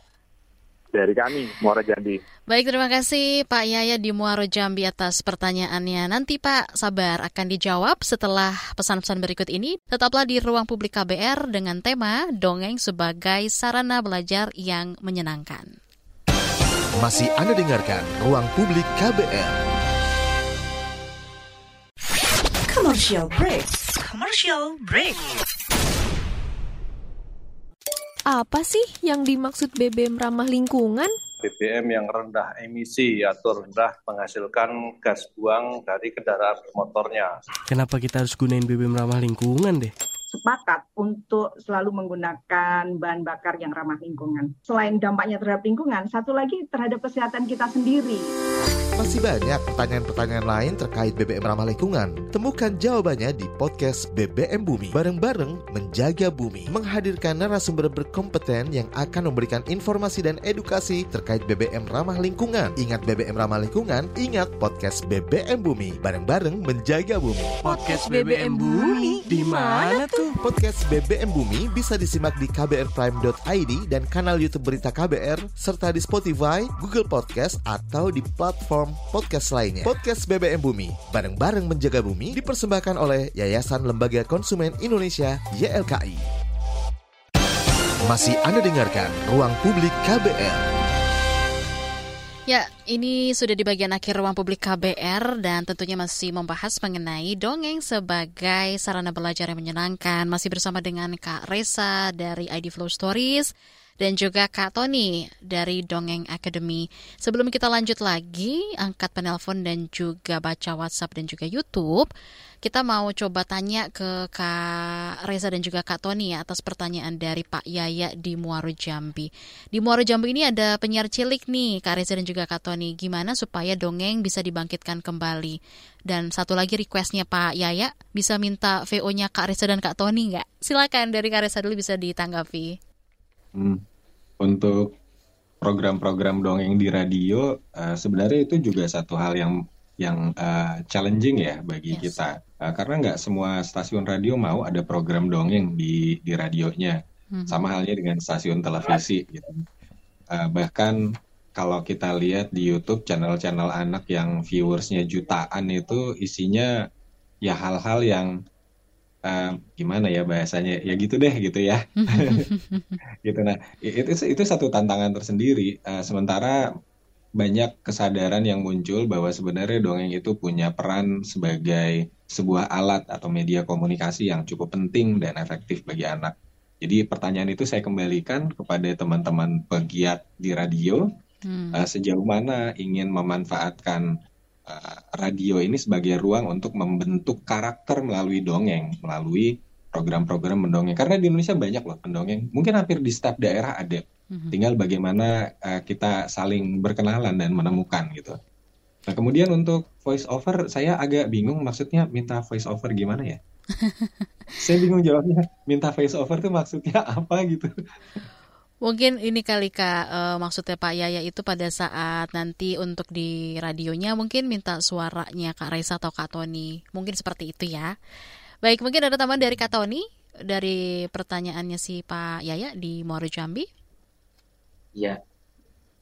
dari kami Muara Jambi. Baik, terima kasih Pak Yaya di Muaro Jambi atas pertanyaannya. Nanti Pak sabar akan dijawab setelah pesan-pesan berikut ini. Tetaplah di ruang publik KBR dengan tema dongeng sebagai sarana belajar yang menyenangkan. Masih Anda dengarkan Ruang Publik KBR. Commercial break. Commercial break. Apa sih yang dimaksud BBM ramah lingkungan? BBM yang rendah emisi atau rendah menghasilkan gas buang dari kendaraan bermotornya. Kenapa kita harus gunain BBM ramah lingkungan deh? Sepakat untuk selalu menggunakan bahan bakar yang ramah lingkungan. Selain dampaknya terhadap lingkungan, satu lagi terhadap kesehatan kita sendiri. Masih banyak pertanyaan-pertanyaan lain terkait BBM ramah lingkungan. Temukan jawabannya di podcast BBM Bumi. Bareng-bareng menjaga bumi. Menghadirkan narasumber berkompeten yang akan memberikan informasi dan edukasi terkait BBM ramah lingkungan. Ingat BBM ramah lingkungan, ingat podcast BBM Bumi. Bareng-bareng menjaga bumi. Podcast BBM Bumi di mana tuh? Podcast BBM Bumi bisa disimak di kbrprime.id dan kanal YouTube Berita KBR serta di Spotify, Google Podcast atau di platform podcast lainnya. Podcast BBM Bumi, bareng-bareng menjaga bumi dipersembahkan oleh Yayasan Lembaga Konsumen Indonesia YLKI. Masih Anda dengarkan Ruang Publik KBR. Ya, ini sudah di bagian akhir ruang publik KBR dan tentunya masih membahas mengenai dongeng sebagai sarana belajar yang menyenangkan. Masih bersama dengan Kak Reza dari ID Flow Stories dan juga Kak Tony dari Dongeng Academy. Sebelum kita lanjut lagi, angkat penelpon dan juga baca WhatsApp dan juga YouTube, kita mau coba tanya ke Kak Reza dan juga Kak Tony ya atas pertanyaan dari Pak Yaya di Muaro Jambi. Di Muaro Jambi ini ada penyiar cilik nih, Kak Reza dan juga Kak Tony. Gimana supaya dongeng bisa dibangkitkan kembali? Dan satu lagi requestnya Pak Yaya, bisa minta VO-nya Kak Reza dan Kak Tony nggak? Silakan dari Kak Reza dulu bisa ditanggapi. Hmm, untuk program-program dongeng di radio uh, sebenarnya itu juga satu hal yang yang uh, challenging ya bagi yes. kita uh, karena nggak semua stasiun radio mau ada program dongeng di di radionya hmm. sama halnya dengan stasiun televisi gitu uh, bahkan kalau kita lihat di YouTube channel-channel anak yang viewersnya jutaan itu isinya ya hal-hal yang uh, gimana ya bahasanya? Ya gitu deh gitu ya. Gitu. Nah itu itu satu tantangan tersendiri. Uh, sementara banyak kesadaran yang muncul bahwa sebenarnya dongeng itu punya peran sebagai sebuah alat atau media komunikasi yang cukup penting dan efektif bagi anak. Jadi pertanyaan itu saya kembalikan kepada teman-teman pegiat di radio. Hmm. uh, sejauh mana ingin memanfaatkan radio ini sebagai ruang untuk membentuk karakter melalui dongeng, melalui program-program mendongeng. Karena di Indonesia banyak loh pendongeng, mungkin hampir di setiap daerah ada. Mm-hmm. Tinggal bagaimana uh, kita saling berkenalan dan menemukan gitu. Nah kemudian untuk voice over, saya agak bingung maksudnya minta voice over gimana ya? saya bingung jawabnya. Minta voice over tuh maksudnya apa gitu? Mungkin ini kali Kak, e, maksudnya Pak Yaya itu pada saat nanti untuk di radionya mungkin minta suaranya Kak Reza atau Kak Tony. Mungkin seperti itu ya. Baik, mungkin ada tambahan dari Kak Tony dari pertanyaannya si Pak Yaya di Muaro Jambi. Iya.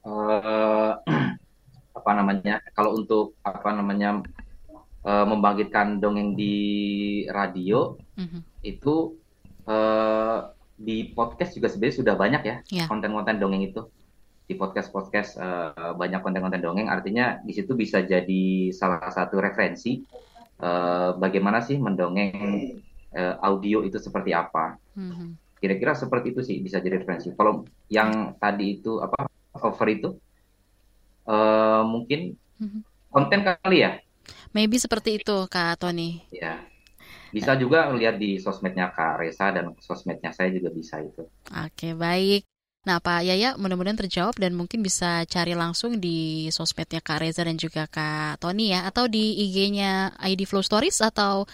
Uh, apa namanya? Kalau untuk apa namanya uh, membangkitkan dongeng di radio mm -hmm. itu uh, di podcast juga sebenarnya sudah banyak ya yeah. konten-konten dongeng itu di podcast-podcast uh, banyak konten-konten dongeng artinya di situ bisa jadi salah satu referensi uh, bagaimana sih mendongeng uh, audio itu seperti apa mm-hmm. kira-kira seperti itu sih bisa jadi referensi kalau yang tadi itu apa cover itu uh, mungkin mm-hmm. konten kali ya maybe seperti itu kak Tony ya bisa juga lihat di sosmednya Kak Reza dan sosmednya saya juga bisa itu. Oke, baik. Nah, Pak Yaya mudah-mudahan terjawab dan mungkin bisa cari langsung di sosmednya Kak Reza dan juga Kak Tony ya, atau di IG-nya ID Flow Stories atau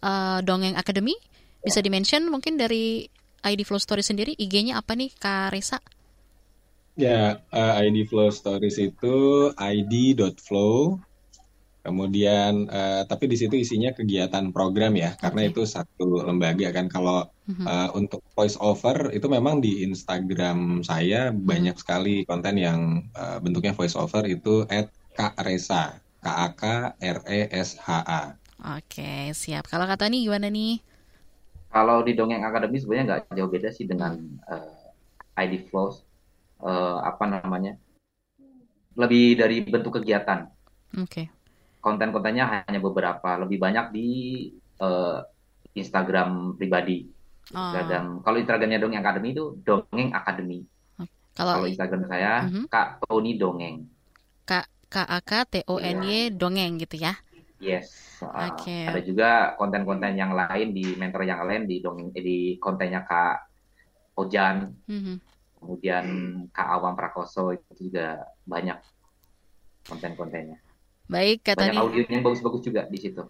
uh, Dongeng Academy. Bisa di-mention mungkin dari ID Flow Stories sendiri, IG-nya apa nih Kak Reza? Ya, uh, eh, ID Flow Stories itu id.flow Kemudian, uh, tapi di situ isinya kegiatan program ya, karena itu satu lembaga kan. Kalau uh, untuk voice over itu memang di Instagram saya mm-hmm. banyak sekali konten yang uh, bentuknya voice over itu at Kak Resa, K A K R E S H A. Oke, siap. Kalau kata nih gimana nih? Kalau di Dongeng Akademi sebenarnya nggak jauh beda sih dengan uh, ID Flows. Uh, apa namanya? Lebih dari bentuk kegiatan. Oke. Okay konten-kontennya hanya beberapa, lebih banyak di uh, Instagram pribadi. Oh. Kalau Instagramnya Dongeng Akademi itu Dongeng Akademi. Kalau, Kalau Instagram saya uh-huh. Kak Tony Dongeng. K K A K T O N Y ya. Dongeng gitu ya. Yes. Uh, okay. Ada juga konten-konten yang lain di mentor yang lain di dongeng eh, di kontennya Kak Ojan, mm-hmm. kemudian Kak Awam Prakoso itu juga banyak konten-kontennya. Baik, kata Banyak audionya yang bagus-bagus juga di situ.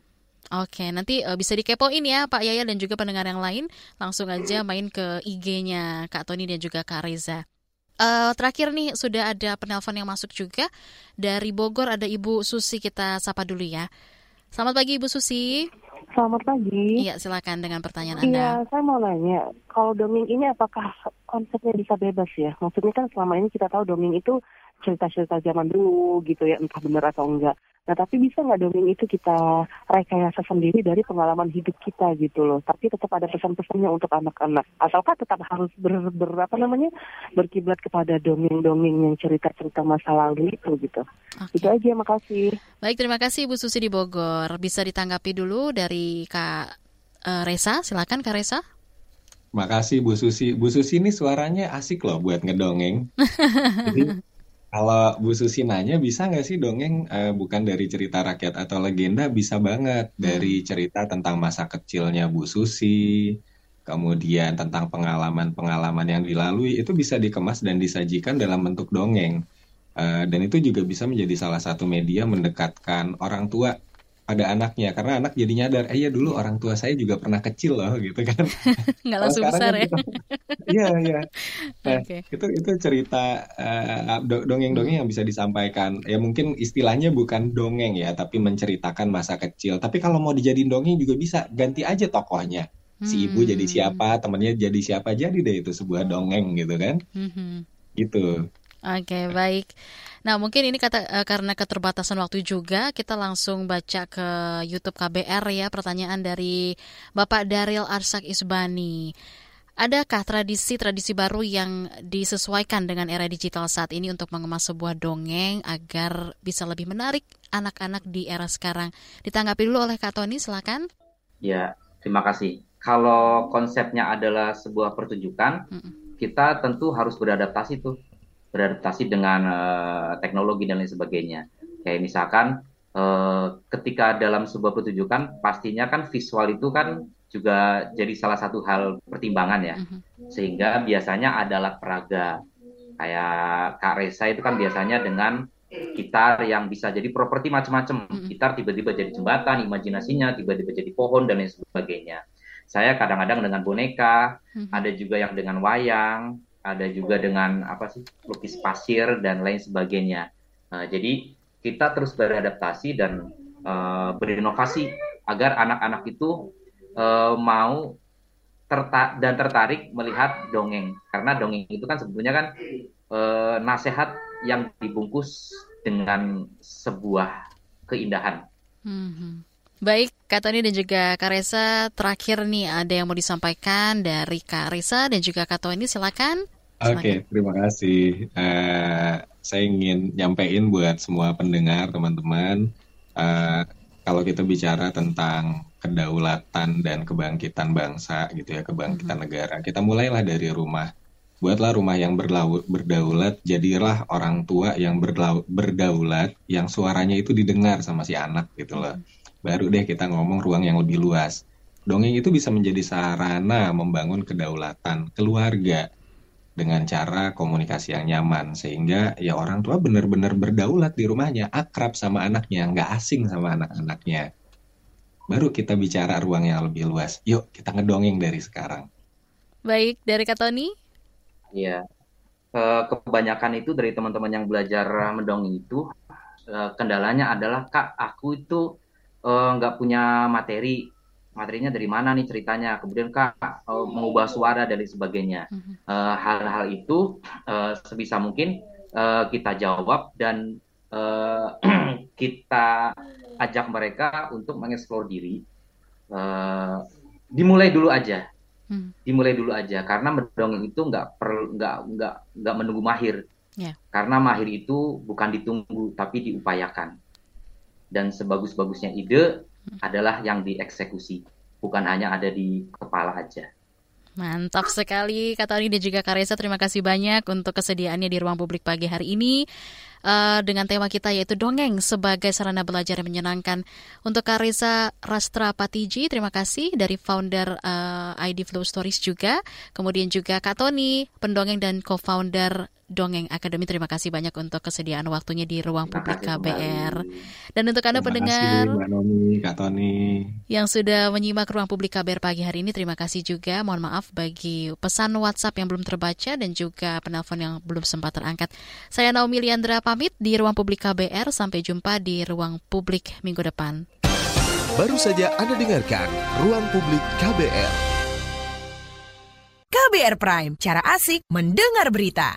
Oke, nanti uh, bisa dikepoin ya Pak Yaya dan juga pendengar yang lain. Langsung aja main ke IG-nya Kak Tony dan juga Kak Reza. Uh, terakhir nih sudah ada penelpon yang masuk juga dari Bogor ada Ibu Susi kita sapa dulu ya. Selamat pagi Ibu Susi. Selamat pagi. Iya, silakan dengan pertanyaan Anda. Iya, saya mau nanya, kalau dongeng ini apakah konsepnya bisa bebas ya? Maksudnya kan selama ini kita tahu dongeng itu cerita-cerita zaman dulu gitu ya, entah benar atau enggak. Nah, tapi bisa nggak dongeng itu kita rekayasa sendiri dari pengalaman hidup kita gitu loh. Tapi tetap ada pesan-pesannya untuk anak-anak. Ataukah tetap harus ber, ber apa namanya berkiblat kepada dongeng-dongeng yang cerita-cerita masa lalu itu gitu. Okay. Itu aja, makasih. Baik, terima kasih Bu Susi di Bogor. Bisa ditanggapi dulu dari Kak uh, Resa. Silakan Kak Resa. Makasih Bu Susi. Bu Susi ini suaranya asik loh buat ngedongeng. Jadi kalau Bu Susi nanya bisa nggak sih dongeng uh, bukan dari cerita rakyat atau legenda bisa banget dari hmm. cerita tentang masa kecilnya Bu Susi, kemudian tentang pengalaman-pengalaman yang dilalui itu bisa dikemas dan disajikan dalam bentuk dongeng. Uh, dan itu juga bisa menjadi salah satu media mendekatkan orang tua pada anaknya karena anak jadi nyadar eh ya dulu orang tua saya juga pernah kecil loh gitu kan. Nggak langsung besar kan ya? iya iya. Nah okay. itu itu cerita uh, dongeng-dongeng yang bisa disampaikan. Ya mungkin istilahnya bukan dongeng ya tapi menceritakan masa kecil. Tapi kalau mau dijadiin dongeng juga bisa ganti aja tokohnya. Si ibu jadi hmm. siapa temennya jadi siapa jadi deh itu sebuah dongeng gitu kan. Hmm. gitu. Oke okay, baik Nah, mungkin ini kata uh, karena keterbatasan waktu juga, kita langsung baca ke YouTube KBR ya pertanyaan dari Bapak Daril Arsak Isbani. Adakah tradisi-tradisi baru yang disesuaikan dengan era digital saat ini untuk mengemas sebuah dongeng agar bisa lebih menarik anak-anak di era sekarang? Ditanggapi dulu oleh Kak Tony, silakan. Ya, terima kasih. Kalau konsepnya adalah sebuah pertunjukan, mm -mm. kita tentu harus beradaptasi tuh beradaptasi dengan uh, teknologi dan lain sebagainya. Kayak misalkan uh, ketika dalam sebuah pertunjukan pastinya kan visual itu kan juga jadi salah satu hal pertimbangan ya. Mhm. Sehingga biasanya adalah peraga. Kayak Kak Reza itu kan biasanya dengan gitar yang bisa jadi properti macam-macam. Mhm. Gitar tiba-tiba jadi jembatan, imajinasinya tiba-tiba jadi pohon dan lain sebagainya. Saya kadang-kadang dengan boneka, mhm. ada juga yang dengan wayang, ada juga dengan apa sih lukis pasir dan lain sebagainya. Uh, jadi kita terus beradaptasi dan uh, berinovasi agar anak-anak itu uh, mau terta dan tertarik melihat dongeng karena dongeng itu kan sebetulnya kan uh, nasihat yang dibungkus dengan sebuah keindahan. Hmm. Baik, Kak Tony dan juga Kak Reza, terakhir nih ada yang mau disampaikan dari Kak Reza dan juga Kak Tony, silakan. Oke, okay, terima kasih. Uh, saya ingin nyampein buat semua pendengar, teman-teman. Uh, kalau kita bicara tentang kedaulatan dan kebangkitan bangsa, gitu ya, kebangkitan mm -hmm. negara, kita mulailah dari rumah. Buatlah rumah yang berdaulat, jadilah orang tua yang berdaulat, yang suaranya itu didengar sama si anak, gitu loh. Baru deh kita ngomong ruang yang lebih luas. Dongeng itu bisa menjadi sarana membangun kedaulatan keluarga dengan cara komunikasi yang nyaman sehingga ya orang tua benar-benar berdaulat di rumahnya akrab sama anaknya nggak asing sama anak-anaknya. Baru kita bicara ruang yang lebih luas. Yuk kita ngedongeng dari sekarang. Baik dari Katoni ya kebanyakan itu dari teman-teman yang belajar mendongeng itu eh, kendalanya adalah kak aku itu eh, nggak punya materi materinya dari mana nih ceritanya, kemudian kak uh, mengubah suara dan sebagainya. Uh, hal-hal itu uh, sebisa mungkin uh, kita jawab dan uh, kita ajak mereka untuk mengeksplor diri. Uh, dimulai dulu aja, hmm. dimulai dulu aja karena mendongeng itu nggak perlu nggak nggak nggak menunggu mahir. Yeah. Karena mahir itu bukan ditunggu tapi diupayakan. Dan sebagus-bagusnya ide adalah yang dieksekusi, bukan hanya ada di kepala aja. Mantap sekali Kak Tony dan juga Kak Reza, terima kasih banyak untuk kesediaannya di ruang publik pagi hari ini. uh, dengan tema kita yaitu dongeng sebagai sarana belajar yang menyenangkan. Untuk Karisa Rastra Patiji, terima kasih dari founder uh, ID Flow Stories juga. Kemudian juga Kak Tony, pendongeng dan co-founder Dongeng Akademi. Terima kasih banyak untuk kesediaan waktunya di ruang publik KBR. Dan untuk Anda terima pendengar kasih, Nomi, Kak Tony. yang sudah menyimak ruang publik KBR pagi hari ini, terima kasih juga. Mohon maaf bagi pesan WhatsApp yang belum terbaca dan juga penelpon yang belum sempat terangkat. Saya Naomi Liandra pamit di ruang publik KBR. Sampai jumpa di ruang publik minggu depan. Baru saja Anda dengarkan Ruang Publik KBR. KBR Prime, cara asik mendengar berita.